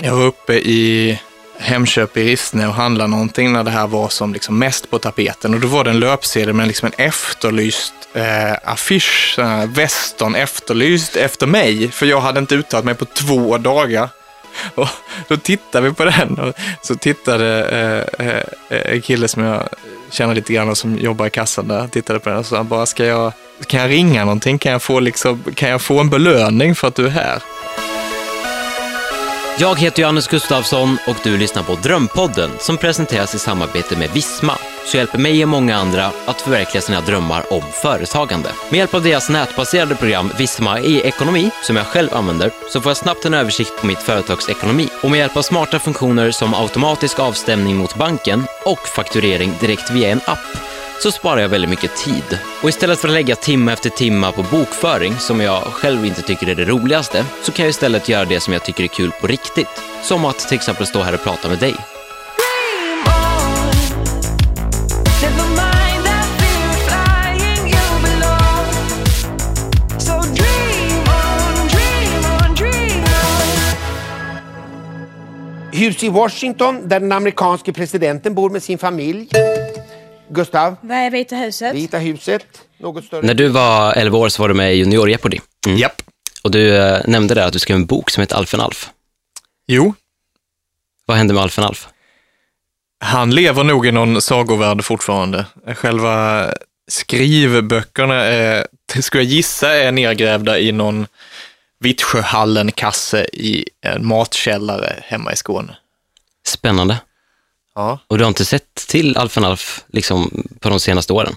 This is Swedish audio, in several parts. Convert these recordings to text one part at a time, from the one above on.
Jag var uppe i Hemköp i Rissne och handlade någonting när det här var som liksom mest på tapeten. Och då var det en löpsedel med liksom en efterlyst eh, affisch, sån western efterlyst efter mig. För jag hade inte uttalat mig på två dagar. Och då tittade vi på den och så tittade eh, eh, en kille som jag känner lite grann och som jobbar i kassan där, tittade på den och sa bara, ska jag, kan jag ringa någonting? Kan jag, få liksom, kan jag få en belöning för att du är här? Jag heter Johannes Gustafsson och du lyssnar på Drömpodden som presenteras i samarbete med Visma, som hjälper mig och många andra att förverkliga sina drömmar om företagande. Med hjälp av deras nätbaserade program Visma e-ekonomi, som jag själv använder, så får jag snabbt en översikt på mitt företags ekonomi. Och med hjälp av smarta funktioner som automatisk avstämning mot banken och fakturering direkt via en app så sparar jag väldigt mycket tid. Och istället för att lägga timme efter timme på bokföring, som jag själv inte tycker är det roligaste, så kan jag istället göra det som jag tycker är kul på riktigt. Som att till exempel stå här och prata med dig. Hus i Washington där den amerikanske presidenten bor med sin familj. Gustav, Vad är Vita huset? Vita huset, något större. När du var 11 år så var du med i Junior Jeopardy. Mm. Japp. Och du eh, nämnde där att du skrev en bok som heter Alfen Alf. Jo, Vad hände med Alfen Alf? Han lever nog i någon sagovärld fortfarande. Själva skrivböckerna är, skulle jag gissa, är nedgrävda i någon Vittsjöhallen-kasse i en matkällare hemma i Skåne. Spännande. Ja. Och du har inte sett till Alfen Alf liksom, på de senaste åren?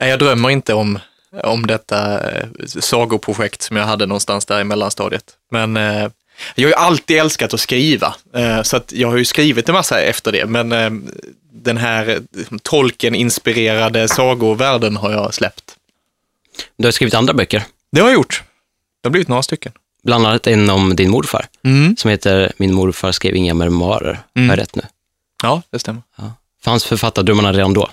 Nej, Jag drömmer inte om, om detta eh, sagoprojekt som jag hade någonstans där i mellanstadiet. Men eh, jag har ju alltid älskat att skriva, eh, så att jag har ju skrivit en massa efter det. Men eh, den här eh, tolken-inspirerade sagovärlden har jag släppt. Du har skrivit andra böcker, Det har jag gjort. Det har blivit några stycken. bland annat en om din morfar, Mm. som heter Min morfar skrev inga memoarer. Mm. Har jag rätt nu? Ja, det stämmer. Fanns författardrömmarna redan då?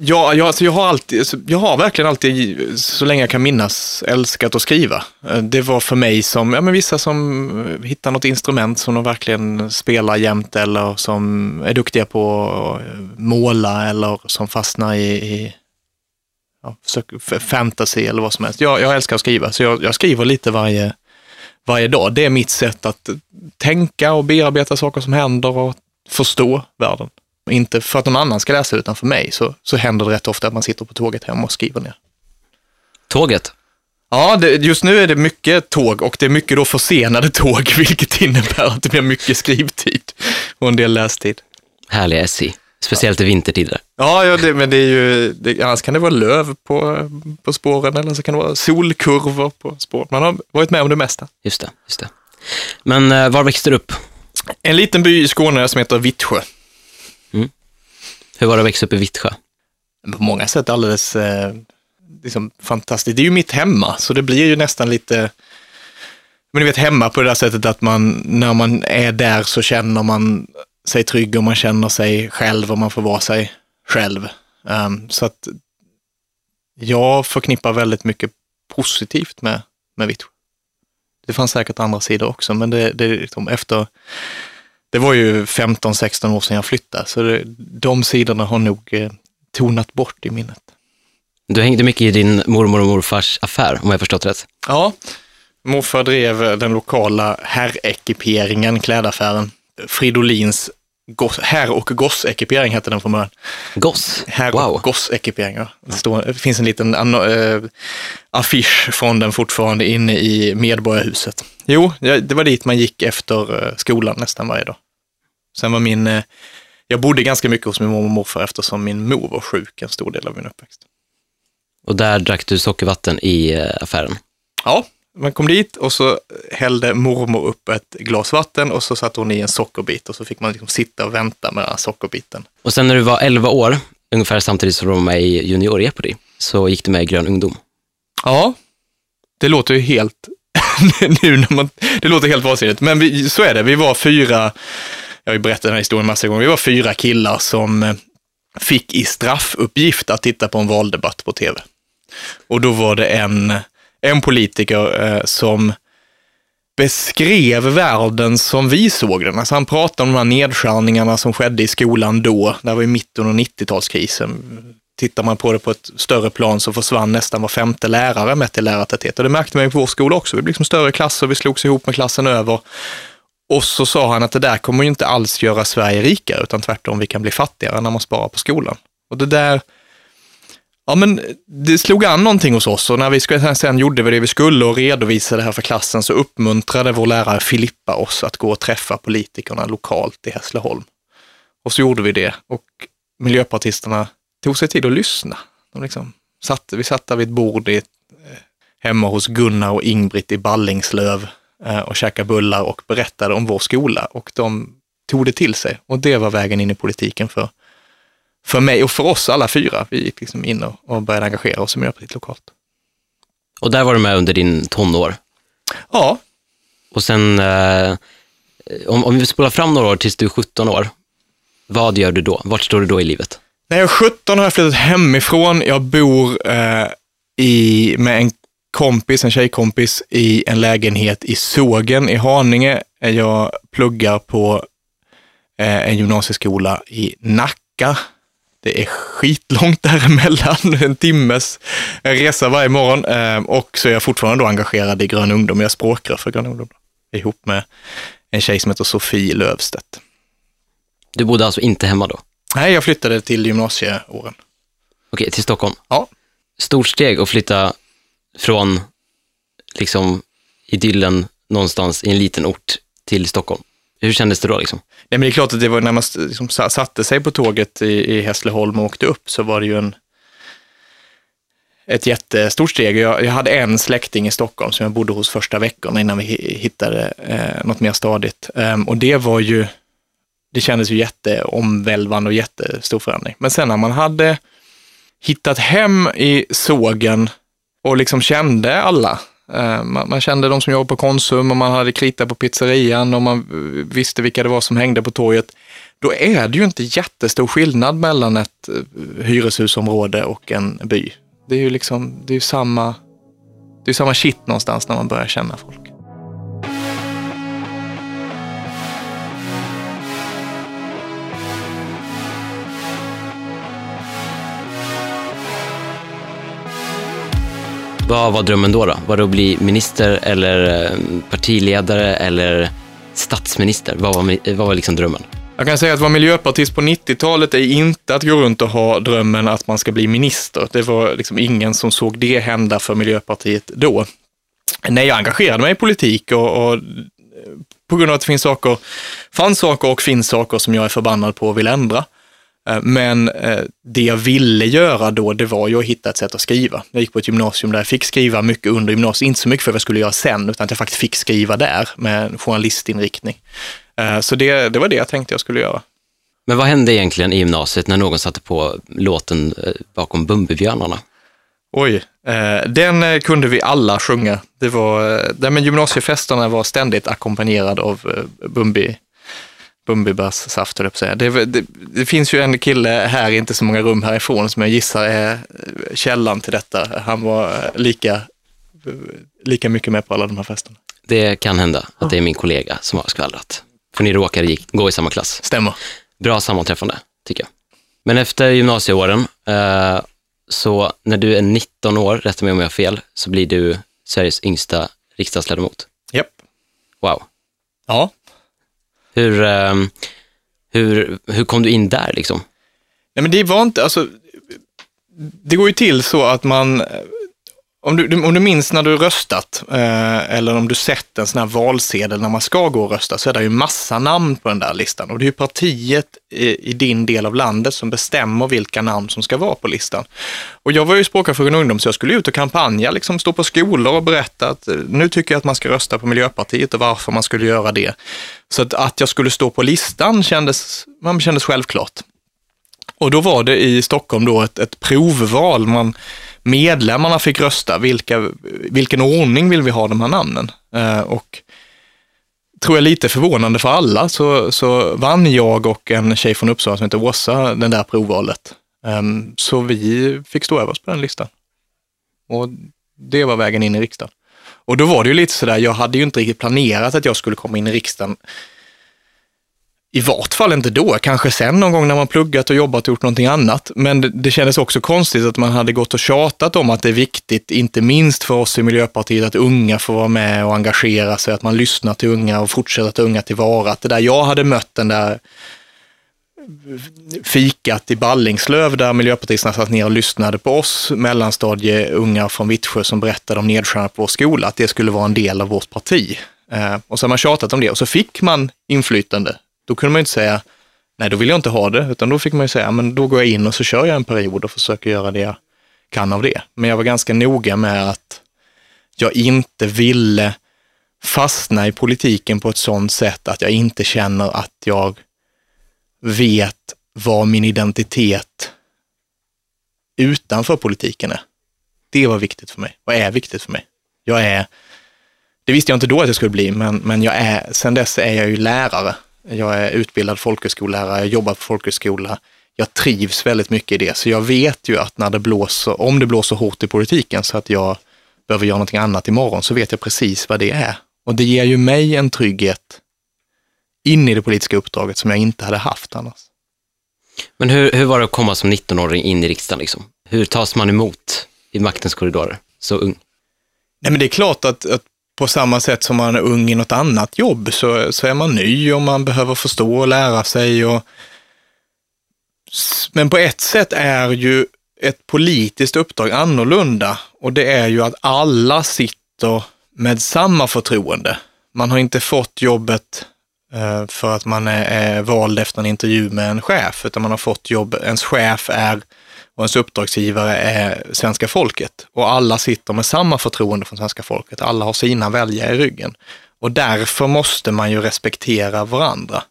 Ja, jag, alltså jag, har alltid, alltså jag har verkligen alltid, så länge jag kan minnas, älskat att skriva. Eh, Det var för mig som, ja men vissa som eh, hittar något instrument som de verkligen spelar jämt eller som är duktiga på att eh, måla eller som fastnar i, i ja, fantasy eller vad som helst. Jag, jag älskar att skriva, så jag, jag skriver lite varje, varje dag. Det är mitt sätt att tänka och bearbeta saker som händer och förstå världen. Inte för att någon annan ska läsa utan för mig så, så händer det rätt ofta att man sitter på tåget hem och skriver ner. Tåget? Ja, det, just nu är det mycket tåg och det är mycket då försenade tåg, vilket innebär att det blir mycket skrivtid och en del lästid. Härliga SJ. Speciellt i vintertider. Ja, ja det, men det är ju, det, annars kan det vara löv på, på spåren eller så kan det vara solkurvor på spåren. Man har varit med om det mesta. Just det. Just det. Men eh, var växte du upp? En liten by i Skåne som heter Vittsjö. Hur var det att växa upp i Vittsjö? På många sätt alldeles eh, liksom fantastiskt. Det är ju mitt hemma, så det blir ju nästan lite, men du vet hemma på det där sättet att man, när man är där så känner man sig trygg och man känner sig själv och man får vara sig själv. Ehm, så att jag förknippar väldigt mycket positivt med, med Vittsjö. Det fanns säkert andra sidor också, men det, det är liksom efter, det var ju 15-16 år sedan jag flyttade, så det, de sidorna har nog eh, tonat bort i minnet. Du hängde mycket i din mormor och morfars affär, om jag förstått rätt. Ja, morfar drev den lokala herrekiperingen, klädaffären. Fridolins goss, herr och gossekipering hette den från början. Goss? Herr Wow. och gossekipering, ja. Det, står, det finns en liten anno- eh, affisch från den fortfarande inne i Medborgarhuset. Jo, det var dit man gick efter eh, skolan nästan varje dag. Sen var min, eh, jag bodde ganska mycket hos min mormor och morfar eftersom min mor var sjuk en stor del av min uppväxt. Och där drack du sockervatten i affären. Ja, man kom dit och så hällde mormor upp ett glas vatten och så satte hon i en sockerbit och så fick man liksom sitta och vänta med den här sockerbiten. Och sen när du var 11 år, ungefär samtidigt som du var med i Junior Jeopardy, så gick du med i Grön ungdom. Ja, det låter ju helt, nu när man, det låter helt vansinnigt, men vi, så är det. Vi var fyra, jag har ju berättat den här historien massa gånger, vi var fyra killar som eh, fick i straffuppgift att titta på en valdebatt på tv. Och då var det en, en politiker eh, som beskrev världen som vi såg den. Alltså han pratade om de här nedskärningarna som skedde i skolan då. Det var i mitten av 90-talskrisen. Tittar man på det på ett större plan så försvann nästan var femte lärare mätt i lärartäthet. Och det märkte man ju på vår skola också. Vi blev liksom större klasser, vi slogs ihop med klassen över. Och så sa han att det där kommer ju inte alls göra Sverige rikare, utan tvärtom, vi kan bli fattigare när man sparar på skolan. Och det där, ja men det slog an någonting hos oss och när vi sen gjorde vi det vi skulle och redovisade det här för klassen så uppmuntrade vår lärare Filippa oss att gå och träffa politikerna lokalt i Hässleholm. Och så gjorde vi det och miljöpartisterna tog sig tid att lyssna. De liksom satt, vi satt där vid ett bord i, eh, hemma hos Gunnar och Ingbritt i Ballingslöv eh, och käkade bullar och berättade om vår skola och de tog det till sig. Och det var vägen in i politiken för, för mig och för oss alla fyra. Vi gick liksom in och, började engagera oss i Miljöpartiet lokalt. Och där var du med under din tonår. Ja, Och sen, eh, om, om vi spolar fram några år tills du är 17 år, vad gör du då? Vart står du då i livet? När jag är 17 har jag flyttat hemifrån. Jag bor eh, i, med en kompis, en tjejkompis, i en lägenhet i Sågen i Haninge. Jag pluggar på eh, en gymnasieskola i Nacka. Det är skitlångt däremellan, en timmes resa varje morgon. Eh, och så är jag fortfarande då engagerad i Grön ungdom. Jag är språkrör för Grön ungdom. Ihop med en tjej som heter Sofie Lövstedt. Du bodde alltså inte hemma då? Nej, jag flyttade till gymnasieåren. Okej, till Stockholm. Ja. Stort steg att flytta från liksom idyllen någonstans i en liten ort till Stockholm. Hur kändes det då liksom? Nej, men det är klart att det var när man liksom satte sig på tåget i, i Hässleholm och åkte upp så var det ju en, ett jättestort steg. Jag, jag hade en släkting i Stockholm som jag bodde hos första veckorna innan vi hittade eh, något mer stadigt. Um, och det var ju, det kändes ju jätteomvälvande och jättestor förändring. Men sen när man hade hittat hem i sågen och liksom kände alla. Eh, man, man kände de som jobbade på Konsum och man hade krita på pizzerian och man eh, visste vilka det var som hängde på torget. Då är det ju inte jättestor skillnad mellan ett eh, hyreshusområde och en by. Det är ju liksom, det är samma, det är samma shit någonstans när man börjar känna folk. Vad var drömmen då? då? Var det att bli minister eller eh, partiledare eller statsminister? Vad var, vad var liksom drömmen? Jag kan säga att vara miljöpartist på 90-talet är inte att gå runt och ha drömmen att man ska bli minister. Det var liksom ingen som såg det hända för Miljöpartiet då. Nej, jag engagerade mig i politik och, och eh, på grund av att det finns saker, fanns saker och finns saker som jag är förbannad på och vill ändra. Eh, Men eh, det jag ville göra då, det var ju att hitta ett sätt att skriva. Jag gick på ett gymnasium där jag fick skriva mycket under gymnasiet, inte så mycket för vad jag skulle göra sen, utan att jag faktiskt fick skriva där med en journalistinriktning. Eh, Så det, det var det jag tänkte jag skulle göra. Men vad hände egentligen i gymnasiet när någon satte på låten bakom Bumbibjörnarna? Oj, den kunde vi alla sjunga. Det var, men gymnasiefesterna var ständigt ackompanjerad av eh, Bumbi, Bumbibärssaft, höll jag. Det, det, det finns ju en kille här, inte så många rum härifrån, som jag gissar är eh, källan till detta. Han var eh, lika, eh, lika mycket med på alla de här festerna. Det kan hända att det är min kollega som har skvallrat. För ni råkade gå i samma klass. Stämmer. Bra sammanträffande, tycker jag. Men efter gymnasieåren, eh, så när du är 19 år, rätta mig om jag har fel, så blir du Sveriges yngsta riksdagsledamot. Japp. Wow. Ja. Hur, eh, hur, hur kom du in där liksom? Nej, men det var inte, alltså, det går ju till så att man, om du, om du minns när du röstat, eh, eller om du sett en sån här valsedel när man ska gå och rösta, så är det ju massa namn på den där listan. Och det är ju partiet i, i din del av landet som bestämmer vilka namn som ska vara på listan. Och jag var ju språkare för en ungdom, så jag skulle ut och kampanja, liksom stå på skolor och berätta att eh, nu tycker jag att man ska rösta på Miljöpartiet och varför man skulle göra det. Så att, att jag skulle stå på listan kändes, man kändes självklart. Och då var det i Stockholm då ett, ett provval. Man, medlemmarna fick rösta. Vilka, vilken ordning vill vi ha de här namnen? Eh, och tror jag lite förvånande för alla så, så vann jag och en tjej från Uppsala som heter Åsa den där provvalet. Ehm, så vi fick stå överst på den listan. Och det var vägen in i riksdagen. Och då var det ju lite sådär, jag hade ju inte riktigt planerat att jag skulle komma in i riksdagen. I vart fall inte då, kanske sen någon gång när man pluggat och jobbat och gjort någonting annat. Men det, det kändes också konstigt att man hade gått och tjatat om att det är viktigt, inte minst för oss i Miljöpartiet, att unga får vara med och engagera sig, att man lyssnar till unga och fortsätter att ta unga tillvara. Att det där jag hade mött den där fikat i Ballingslöv där miljöpartisterna satt ner och lyssnade på oss mellanstadieungar från Vittsjö som berättade om nedskärningar på vår skola, att det skulle vara en del av vårt parti. Eh, och så har man tjatat om det och så fick man inflytande. Då kunde man ju inte säga, nej då vill jag inte ha det, utan då fick man ju säga, men då går jag in och så kör jag en period och försöker göra det jag kan av det. Men jag var ganska noga med att jag inte ville fastna i politiken på ett sådant sätt att jag inte känner att jag vet vad min identitet utanför politiken är. Det var viktigt för mig och är viktigt för mig. Jag är, det visste jag inte då att jag skulle bli, men, men jag är, sen dess är jag ju lärare. Jag är utbildad folkhögskollärare, jag jobbar på folkhögskola. Jag trivs väldigt mycket i det, så jag vet ju att när det blåser, om det blåser hårt i politiken så att jag behöver göra någonting annat imorgon, så vet jag precis vad det är. Och det ger ju mig en trygghet in i det politiska uppdraget som jag inte hade haft annars. Men hur, hur var det att komma som 19-åring in i riksdagen? Liksom? Hur tas man emot i maktens korridorer, så ung? Nej, men det är klart att, att på samma sätt som man är ung i något annat jobb så, så är man ny och man behöver förstå och lära sig. Och... Men på ett sätt är ju ett politiskt uppdrag annorlunda och det är ju att alla sitter med samma förtroende. Man har inte fått jobbet eh, för att man är, är vald efter en intervju med en chef, utan man har fått jobb, ens chef är och ens uppdragsgivare är svenska folket. Och alla sitter med samma förtroende från svenska folket. Alla har sina väljare i ryggen. Och därför måste man ju respektera varandra.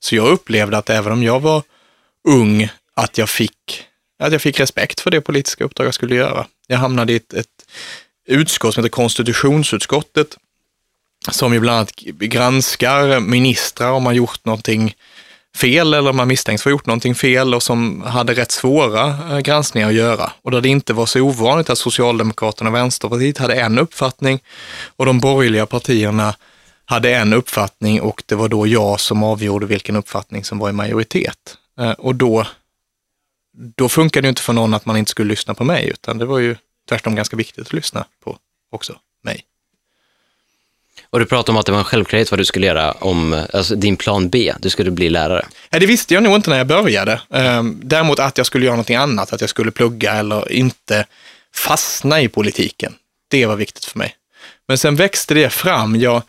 Så jag upplevde att även om jag var ung, att jag fick, att jag fick respekt för det politiska uppdrag jag skulle göra. Jag hamnade i ett, ett utskott som heter konstitutionsutskottet, som ju bland annat granskar ministrar om man gjort någonting fel eller man misstänks för att ha gjort någonting fel och som hade rätt svåra eh, granskningar att göra. Och där det inte var så ovanligt att Socialdemokraterna och Vänsterpartiet hade en uppfattning och de borgerliga partierna hade en uppfattning och det var då jag som avgjorde vilken uppfattning som var i majoritet. Eh, och då, då funkade det ju inte för någon att man inte skulle lyssna på mig, utan det var ju tvärtom ganska viktigt att lyssna på också mig. Och du pratade om att det var en självklarhet vad du skulle göra om, alltså din plan B, du skulle bli lärare. Nej, det visste jag nog inte när jag började. Eh, däremot att jag skulle göra någonting annat, att jag skulle plugga eller inte fastna i politiken. Det var viktigt för mig. Men sen växte det fram. Jag,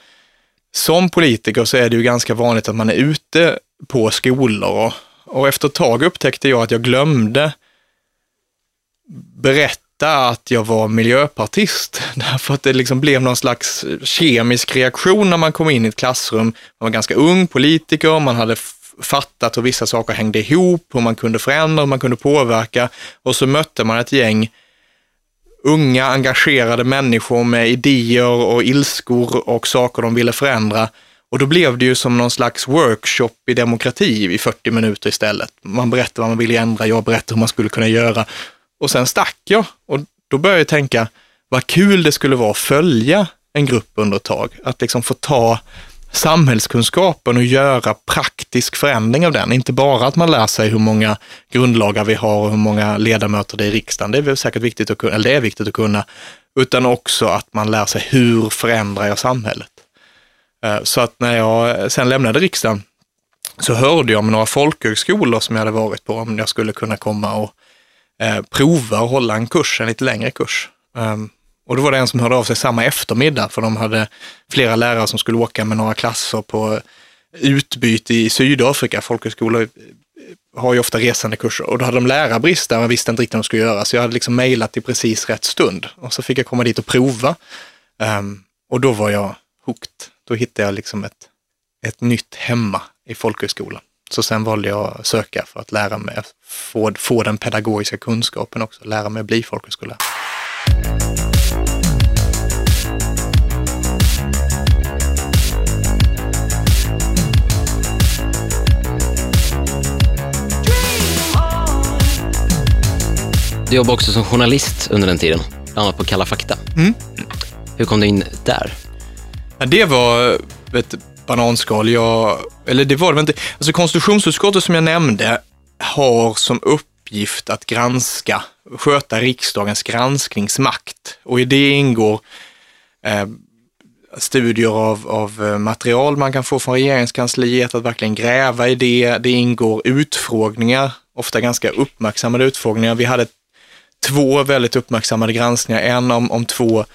som politiker så är det ju ganska vanligt att man är ute på skolor och, och efter ett tag upptäckte jag att jag glömde berätta att jag var miljöpartist. Därför att det liksom blev någon slags kemisk reaktion när man kom in i ett klassrum. Man var ganska ung politiker, man hade fattat hur vissa saker hängde ihop, hur man kunde förändra, hur man kunde påverka. Och så mötte man ett gäng unga, engagerade människor med idéer och ilskor och saker de ville förändra. Och då blev det ju som någon slags workshop i demokrati i 40 minuter istället. Man berättade vad man ville ändra, jag berättade hur man skulle kunna göra. Och sen stack jag och då började jag tänka, vad kul det skulle vara att följa en grupp under ett tag. Att liksom få ta samhällskunskapen och göra praktisk förändring av den. Inte bara att man lär sig hur många grundlagar vi har och hur många ledamöter det är i riksdagen. Det är väl säkert viktigt att kunna, eller det är viktigt att kunna, utan också att man lär sig hur förändrar jag samhället. Eh, så att när jag sen lämnade riksdagen så hörde jag med några folkhögskolor som jag hade varit på om jag skulle kunna komma och eh, prova och hålla en kurs, en lite längre kurs. Um, och då var det en som hörde av sig samma eftermiddag, för de hade flera lärare som skulle åka med några klasser på utbyte i Sydafrika. Folkhögskolor eh, har ju ofta resande kurser och då hade de lärarbrist där, man visste inte riktigt vad de skulle göra, så jag hade liksom mejlat i precis rätt stund. Och så fick jag komma dit och prova. Ehm, och då var jag hooked. Då hittade jag liksom ett, ett nytt hemma i folkhögskolan. Så sen valde jag att söka för att lära mig, få, få den pedagogiska kunskapen också, lära mig att bli folkhögskollärare. Du jobbade också som journalist under den tiden, bland annat på Kalla fakta. Hur kom du in där? Ja, det var ett bananskal. Jag, eller det var det inte. Alltså konstitutionsutskottet som jag nämnde har som uppgift att granska, sköta riksdagens granskningsmakt. Och i det ingår eh, studier av, av eh, material man kan få från regeringskansliet, att verkligen gräva i det. Det ingår utfrågningar, ofta ganska uppmärksammade utfrågningar. Vi hade två väldigt uppmärksammade granskningar, en om, om två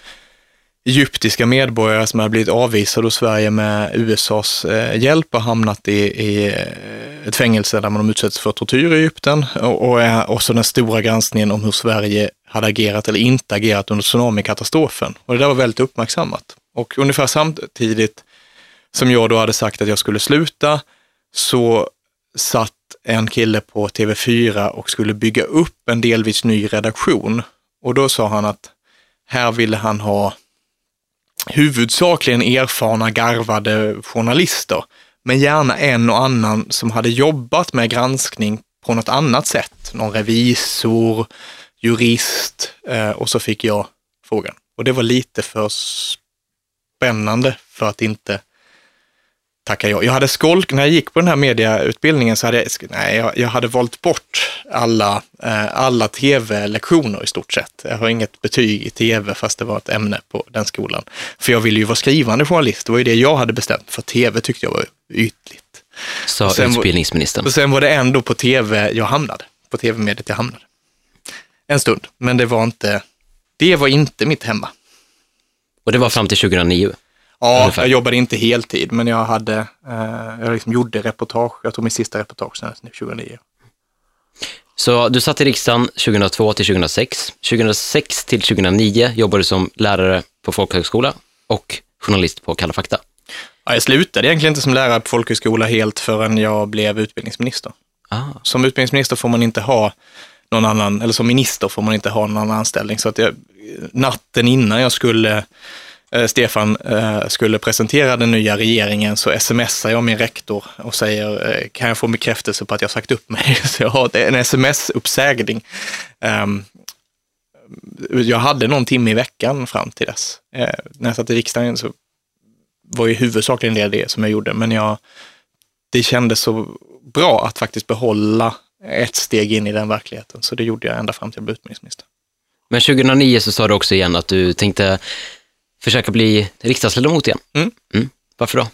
egyptiska medborgare som hade blivit avvisade hos Sverige med USAs eh, hjälp och hamnat i, i eh, ett fängelse där man utsätts för tortyr i Egypten. Och, och också den stora granskningen om hur Sverige hade agerat eller inte agerat under tsunamikatastrofen. Och det där var väldigt uppmärksammat. Och ungefär samtidigt som jag då hade sagt att jag skulle sluta, så satt en kille på TV4 och skulle bygga upp en delvis ny redaktion. Och då sa han att här ville han ha huvudsakligen erfarna, garvade journalister, men gärna en och annan som hade jobbat med granskning på något annat sätt. Någon revisor, jurist eh, och så fick jag frågan. Och det var lite för spännande för att inte tacka ja. Jag hade skolk, när jag gick på den här mediautbildningen så hade jag, nej, jag, jag hade valt bort alla, eh, alla tv-lektioner i stort sett. Jag har inget betyg i tv fast det var ett ämne på den skolan. För jag ville ju vara skrivande journalist, det var ju det jag hade bestämt, för tv tyckte jag var ytligt. Sa sen utbildningsministern. Och sen var det ändå på tv jag hamnade, på tv-mediet jag hamnade. En stund, men det var inte, det var inte mitt hemma. Och det var fram till 2009. Ja, Ungefär. jag jobbade inte heltid, men jag hade, eh, jag liksom gjorde reportage. Jag tog min sista reportage sen 2009. Så du satt i riksdagen 2002 till 2006. 2006 till 2009 jobbade du som lärare på folkhögskola och journalist på Kalla fakta. Ja, jag slutade egentligen inte som lärare på folkhögskola helt förrän jag blev utbildningsminister. Ah. Som utbildningsminister får man inte ha någon annan, eller som minister får man inte ha någon annan anställning. Så att jag, natten innan jag skulle, Eh, Stefan eh, skulle presentera den nya regeringen så smsar jag min rektor och säger, eh, kan jag få bekräftelse på att jag sagt upp mig? Så jag har en sms-uppsägning. Ehm, jag hade någon timme i veckan fram till dess. När jag satt i riksdagen så var ju huvudsakligen det, det som jag gjorde, men jag, det kändes så bra att faktiskt behålla ett steg in i den verkligheten, så det gjorde jag ända fram till jag blev utbildningsminister. Men 2009 så sa du också igen att du tänkte försöka bli riksdagsledamot igen. Mm. Varför då?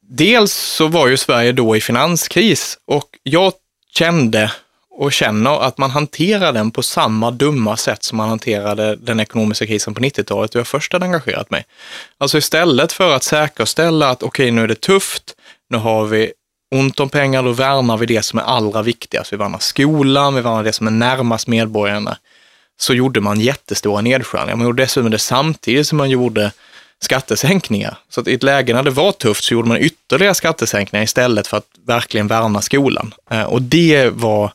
Dels så var ju Sverige då i finanskris och jag kände och känner att man hanterar den på samma dumma sätt som man hanterade den ekonomiska krisen på 90-talet då jag först hade engagerat mig. Alltså istället för att säkerställa att okej, nu är det tufft, nu har vi ont om pengar, då värnar vi det som är allra viktigast. Vi värnar skolan, vi värnar det som är närmast medborgarna. Så gjorde man jättestora nedskärningar. Man gjorde dessutom det samtidigt som man gjorde skattesänkningar. Så att i ett läge när det var tufft så gjorde man ytterligare skattesänkningar istället för att verkligen värna skolan. Eh, och det var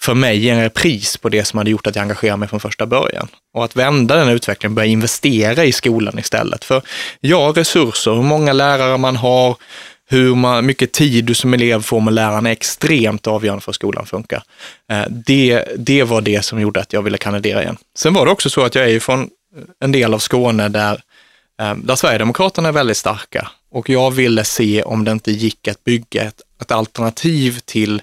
för mig en repris på det som hade gjort att jag engagerade mig från första början. Och att vända den utvecklingen, börja investera i skolan istället. För ja, resurser, hur många lärare man har, hur man, mycket tid du som elev får med lärarna är extremt avgörande för hur skolan funkar. Eh, det, det var det som gjorde att jag ville kandidera igen. Sen var det också så att jag är ju från eh, en del av Skåne där, eh, där Sverigedemokraterna är väldigt starka och jag ville se om det inte gick att bygga ett, ett alternativ till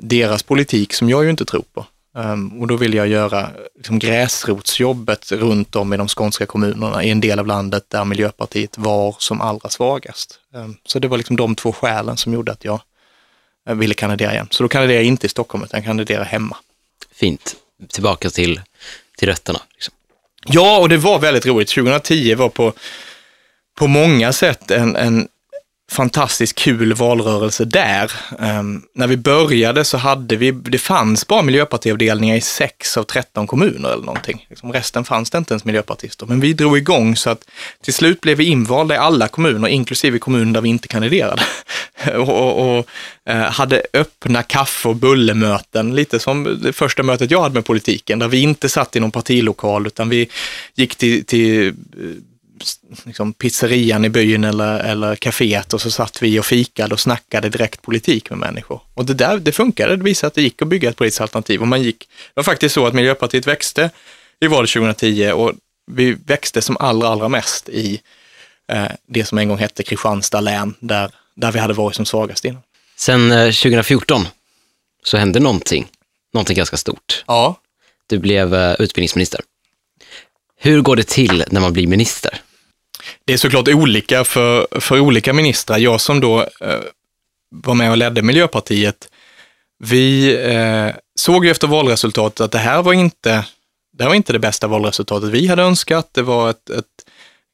deras politik som jag ju inte tror på. Um, och då vill jag göra liksom, gräsrotsjobbet runt om i de skånska kommunerna i en del av landet där Miljöpartiet var som allra svagast. Um, så det var liksom de två skälen som gjorde att jag eh, ville kandidera igen. Så då kandiderar jag inte i Stockholm utan jag kandiderar hemma. Fint. Tillbaka till, till rötterna. Liksom. Ja, och det var väldigt roligt. 2010 var på, på många sätt en, en fantastiskt kul valrörelse där. Um, när vi började så hade vi, det fanns bara miljöpartiavdelningar i sex av 13 kommuner eller någonting. Liksom resten fanns det inte ens miljöpartister. Men vi drog igång så att till slut blev vi invalda i alla kommuner, inklusive kommuner där vi inte kandiderade. och och, och eh, hade öppna kaffe och bullemöten, lite som det första mötet jag hade med politiken, där vi inte satt i någon partilokal, utan vi gick till, till eh, liksom pizzerian i byn eller, eller kaféet och så satt vi och fikade och snackade direkt politik med människor. Och det där, det funkade, det visade att det gick att bygga ett politiskt alternativ och man gick, det var faktiskt så att Miljöpartiet växte i valet 2010 och vi växte som allra, allra mest i eh, det som en gång hette Kristianstad län, där, där vi hade varit som svagast innan. Sen eh, 2014 så hände någonting, någonting ganska stort. Ja. Du blev eh, utbildningsminister. Hur går det till när man blir minister? Det är såklart olika för, för olika ministrar. Jag som då eh, var med och ledde Miljöpartiet, vi eh, såg ju efter valresultatet att det här var inte det, här var inte det bästa valresultatet vi hade önskat. Det var ett, ett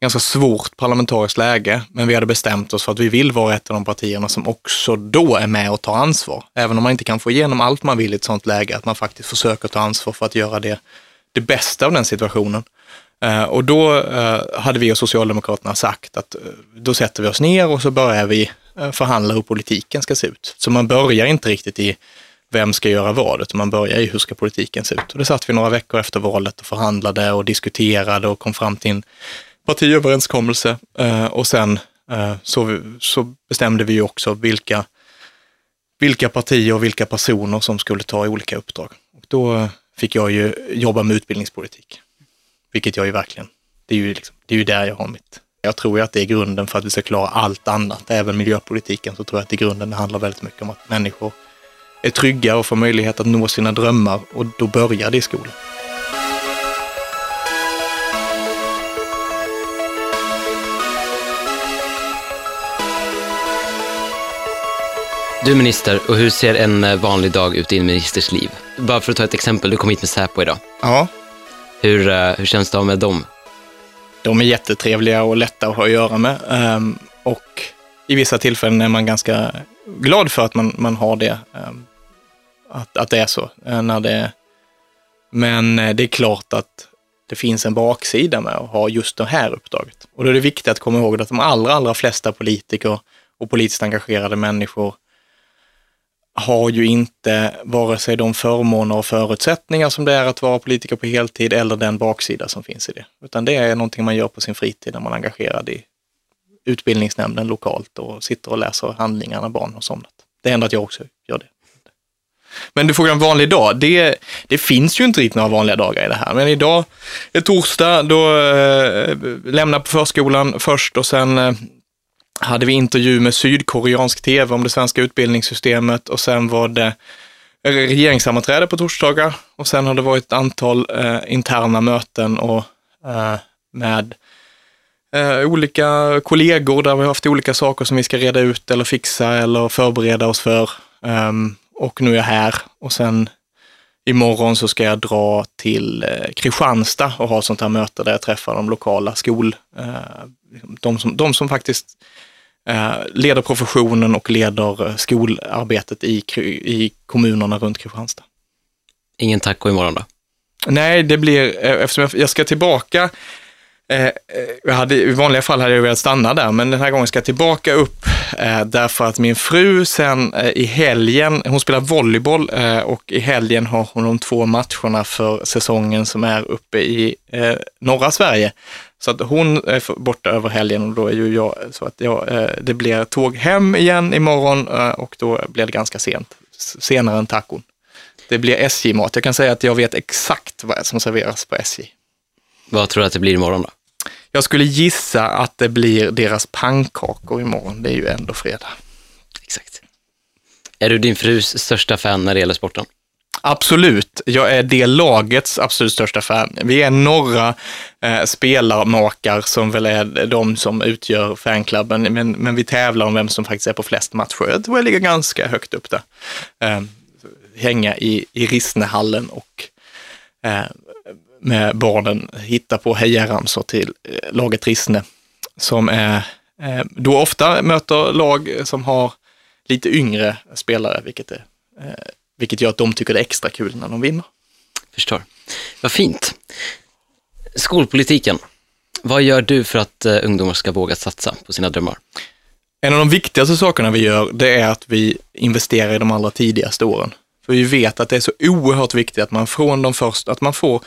ganska svårt parlamentariskt läge, men vi hade bestämt oss för att vi vill vara ett av de partierna som också då är med och tar ansvar. Även om man inte kan få igenom allt man vill i ett sånt läge, att man faktiskt försöker ta ansvar för att göra det, det bästa av den situationen. Eh, och då eh, hade vi och Socialdemokraterna sagt att eh, då sätter vi oss ner och så börjar vi förhandla hur politiken ska se ut. Så man börjar inte riktigt i vem ska göra vad, utan man börjar i hur ska politiken se ut. Och det satt vi några veckor efter valet och förhandlade och diskuterade och kom fram till en partiöverenskommelse. Och sen så, så bestämde vi ju också vilka, vilka partier och vilka personer som skulle ta olika uppdrag. Och då fick jag ju jobba med utbildningspolitik, vilket jag ju verkligen, det är ju, liksom, det är ju där jag har mitt. Jag tror ju att det är grunden för att vi ska klara allt annat, även miljöpolitiken, så tror jag att i grunden det handlar väldigt mycket om att människor är trygga och får möjlighet att nå sina drömmar och då börjar det i skolan. Du minister och hur ser en eh, vanlig dag ut i en ministers liv? Bara för att ta ett exempel, du kom hit med Säpo idag. Ja, hur, eh, hur känns det att ha med dem? de är jättetrevliga och lätta att ha att göra med. Ehm, och i vissa tillfällen är man ganska glad för att man, man har det. Ehm, att, att det är så. Eh, när det, men eh, det är klart att det finns en baksida med att ha just det här uppdraget. Och då är det viktigt att komma ihåg att de allra, allra flesta politiker och politiskt engagerade människor har ju inte vare sig de förmåner och förutsättningar som det är att vara politiker på heltid eller den baksida som finns i det. Utan det är någonting man gör på sin fritid när man är engagerad i utbildningsnämnden lokalt och sitter och läser handlingar när barn har somnat. Det händer att jag också gör det. Men du frågar en vanlig dag. Det, det finns ju inte riktigt några vanliga dagar i det här. Men idag är torsdag, då eh, lämnar på förskolan först och sen eh, hade vi intervju med sydkoreansk tv om det svenska utbildningssystemet och sen var det regeringssammanträde på torsdagar och sen har det varit ett antal eh, interna möten och eh, med eh, olika kollegor där vi har haft olika saker som vi ska reda ut eller fixa eller förbereda oss för. Um, och nu är jag här och sen imorgon så ska jag dra till eh, Kristianstad och ha ett sånt här möte där jag träffar de lokala skol, eh, de, som, de som faktiskt eh, leder professionen och leder skolarbetet i, i kommunerna runt Kristianstad. Ingen taco imorgon då? Nej, det blir, eftersom jag, ska tillbaka, Eh, eh, jag hade, i vanliga fall hade jag velat stanna där, men den här gången ska jag tillbaka upp eh, därför att min fru sen eh, i helgen, hon spelar volleyboll eh, och i helgen har hon de två matcherna för säsongen som är uppe i eh, norra Sverige. Så att hon är borta över helgen och då är ju jag, så att jag, eh, det blir tåg hem igen imorgon eh, och då blir det ganska sent, senare än tacon. Det blir SJ-mat. Jag kan säga att jag vet exakt vad som serveras på SJ. Vad tror du att det blir imorgon då? Jag skulle gissa att det blir deras pannkakor imorgon. Det är ju ändå fredag. Exakt. Är du din frus största fan när det gäller sporten? Absolut, jag är det lagets absolut största fan. Vi är några eh, spelarmakar som väl är de som utgör fanklubben, men, men vi tävlar om vem som faktiskt är på flest matcher. Jag tror jag ligger ganska högt upp där. Eh, hänga i, i Rissnehallen och eh, med barnen hitta på hejaramsor till eh, laget Rissne, som är, eh, då ofta möter lag som har lite yngre spelare, vilket är eh, vilket gör att de tycker det är extra kul när de vinner. Förstår. Vad fint. Skolpolitiken. Vad gör du för att ungdomar ska våga satsa på sina drömmar? En av de viktigaste sakerna vi gör, det är att vi investerar i de allra tidigaste åren. För vi vet att det är så oerhört viktigt att man från de första, att man får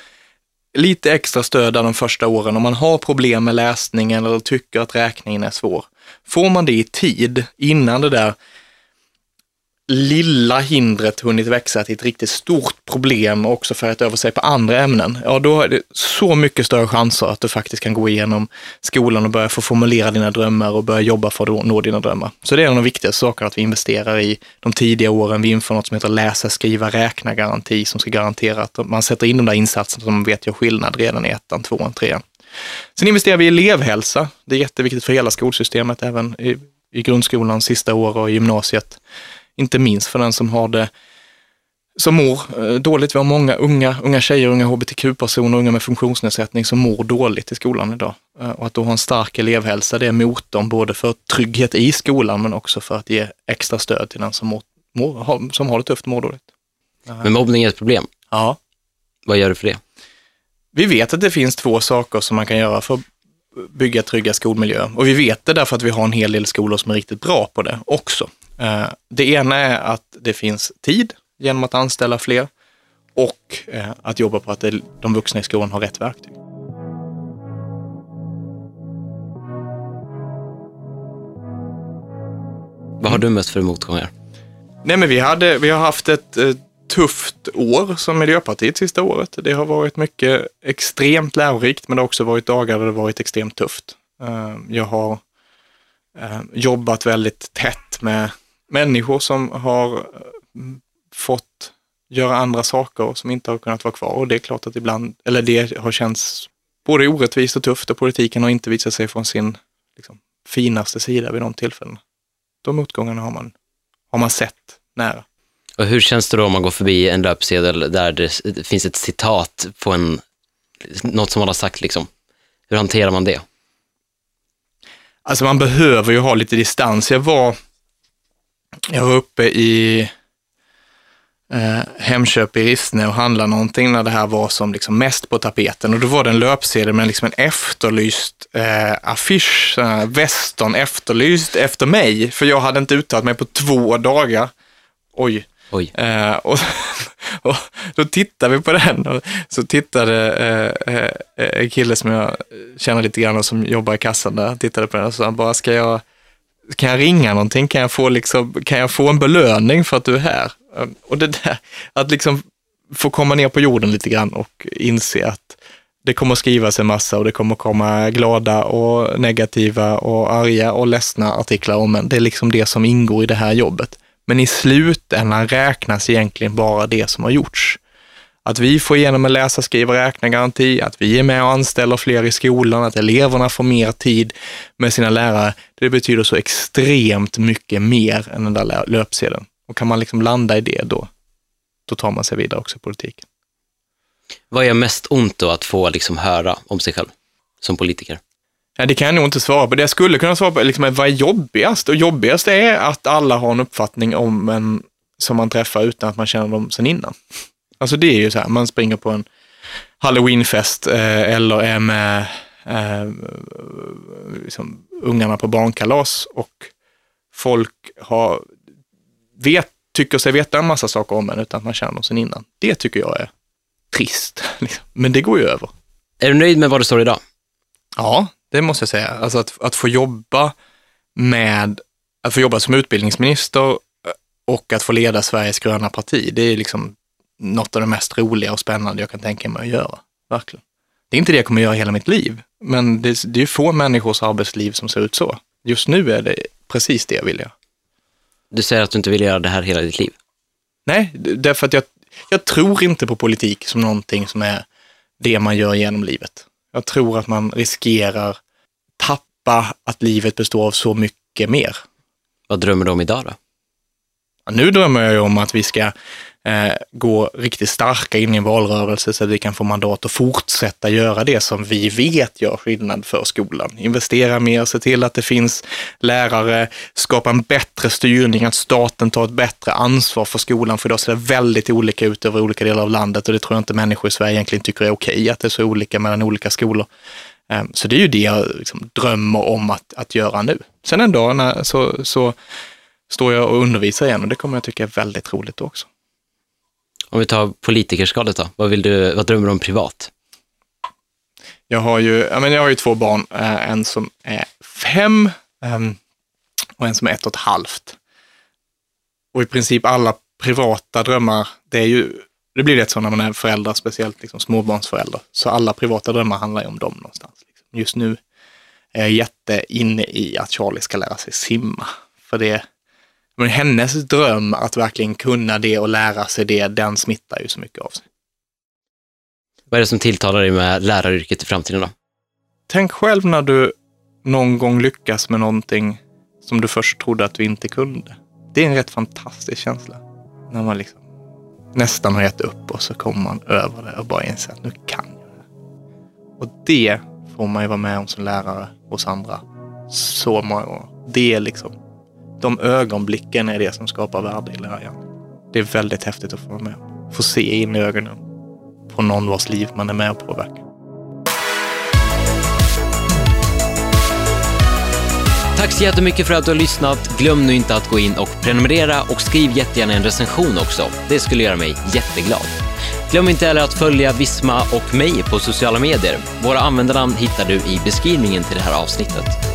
lite extra stöd där de första åren om man har problem med läsningen eller tycker att räkningen är svår. Får man det i tid innan det där lilla hindret hunnit växa till ett riktigt stort problem och också färgat över sig på andra ämnen, ja då är det så mycket större chanser att du faktiskt kan gå igenom skolan och börja få formulera dina drömmar och börja jobba för att nå dina drömmar. Så det är en av de viktigaste sakerna, att vi investerar i de tidiga åren. Vi inför något som heter läsa, skriva, räkna garanti som ska garantera att man sätter in de där insatserna som man vet gör skillnad redan i ettan, tvåan, trean. Sen investerar vi i elevhälsa. Det är jätteviktigt för hela skolsystemet, även i, i grundskolans sista år och i gymnasiet. Inte minst för den som har det som mår eh, dåligt. Vi har många unga, unga tjejer, unga hbtq-personer, unga med funktionsnedsättning som mår dåligt i skolan idag. Eh, Och att då ha en stark elevhälsa, det är motorn både för trygghet i skolan men också för att ge extra stöd till den som, mår, mår, har- som har det tufft och mår dåligt. Men mobbning är ett problem. Ja. Vad gör du för det? Vi vet att det finns två saker som man kan göra för att bygga trygga skolmiljöer. Och vi vet det därför att vi har en hel del skolor som är riktigt bra på det också. Eh, Det ena är att det finns tid genom att anställa fler och eh, att jobba på att de vuxna i skolan har rätt verktyg. Vad har du mött för motgångar? Nej, men vi, hade, vi har haft ett eh, tufft år som Miljöpartiet sista året. Det har varit mycket extremt lärorikt, men det har också varit dagar där det varit extremt tufft. Jag har jobbat väldigt tätt med människor som har eh, fått göra andra saker och som inte har kunnat vara kvar. Och det är klart att ibland, eller det har känts både orättvist och tufft och politiken har inte visat sig från sin liksom, finaste sida vid de tillfällena. De motgångarna har man, har man sett nära. Och hur känns det då om man går förbi en löpsedel där det det finns ett citat på en, något som man har sagt liksom? Hur hanterar man det? Alltså man behöver ju ha lite distans. Jag var, jag var uppe i eh, Hemköp i Rissne och handlade någonting när det här var som liksom mest på tapeten. Och då var det en löpsedel med liksom en efterlyst eh, affisch, Western efterlyst efter mig. För jag hade inte uttalat mig på två dagar. Oj. Oj, Eh, och, och då tittade vi på den och så tittade eh, eh, en kille som jag känner lite grann och som jobbar i kassan där, tittade på den och sa bara, ska jag, kan jag ringa någonting? Kan jag få, liksom, kan jag få en belöning för att du är här? Ehm, och det där, att liksom få komma ner på jorden lite grann och inse att det kommer skrivas en massa och det kommer komma glada och negativa och arga och ledsna artiklar om en. Det är liksom det som ingår i det här jobbet. Men i slutändan räknas egentligen bara det som har gjorts. Att vi får igenom en läsa, skriva, räkna garanti, att vi är med och anställer fler i skolan, att eleverna får mer tid med sina lärare, det betyder så extremt mycket mer än den där lö- löpsedeln. Och kan man liksom landa i det då, då tar man sig vidare också i politiken. vad gör mest ont då att få liksom höra om sig själv som politiker? Ja, det kan jag nog inte svara på. Det jag skulle kunna svara på är liksom, vad är jobbigast? Och jobbigast är att alla har en uppfattning om en som man träffar utan att man känner dem sen innan. Alltså det är ju så här, man springer på en halloweenfest eh, eller är med eh, liksom, ungarna på barnkalas och folk har, vet, tycker sig veta en massa saker om en utan att man känner dem sen innan. Det tycker jag är trist. Liksom. Men det går ju över. Är du nöjd med vad du står idag? Ja, det måste jag säga. Alltså att, att få jobba med, att få jobba som utbildningsminister och att få leda Sveriges gröna parti, det är liksom något av det mest roliga och spännande jag kan tänka mig att göra. Verkligen. Det är inte det jag kommer göra hela mitt liv, men det, det är få människors arbetsliv som ser ut så. Just nu är det precis det jag vill göra. Du säger att du inte vill göra det här hela ditt liv. Nej, därför att jag, jag tror inte på politik som någonting som är det man gör genom livet. Jag tror att man riskerar tappa att livet består av så mycket mer. Vad drömmer du om idag då? Ja, Nu drömmer jag ju om att vi ska eh, gå riktigt starka in i en valrörelse så att vi kan få mandat att fortsätta göra det som vi vet gör skillnad för skolan. Investera mer, se till att det finns lärare, skapa en bättre styrning, att staten tar ett bättre ansvar för skolan. För idag ser det väldigt olika ut över olika delar av landet och det tror jag inte människor i Sverige egentligen tycker är okej, att det är så olika mellan olika skolor. Eh, så det är ju det jag liksom drömmer om att, att göra nu. Sen en dag när, så, så står jag och undervisar igen och det kommer jag tycka är väldigt roligt också. Om vi tar politikerskalet då, vad, vill du, vad drömmer du om privat? Jag har ju, jag har ju två barn, eh, en som är fem ehm, och en som är ett och ett halvt. Och i princip alla privata drömmar, det är ju, det blir lätt så när man är förälder, speciellt liksom småbarnsförälder. Så alla privata drömmar handlar ju om dem någonstans. Liksom. Just nu är jag jätteinne i att Charlie ska lära sig simma. För det, men hennes dröm att verkligen kunna det och lära sig det, den smittar ju så mycket av sig. Vad är det som tilltalar dig med läraryrket i framtiden då? Tänk själv när du någon gång lyckas med någonting som du först trodde att du inte kunde. Det är en rätt fantastisk känsla. När man liksom nästan har gett upp och så kommer man över det och bara inser att nu kan jag det. Och det får man ju vara med om som lärare hos andra så många gånger. Det är liksom, de ögonblicken är det som skapar värde i lärjan. Det är väldigt häftigt att få vara med. Få se in i ögonen på någon vars liv man är med och påverkar. Tack så jättemycket för att du har lyssnat. Glöm nu inte att gå in och prenumerera och skriv jättegärna en recension också. Det skulle göra mig jätteglad. Glöm inte heller att följa Visma och mig på sociala medier. Våra användarnamn hittar du i beskrivningen till det här avsnittet.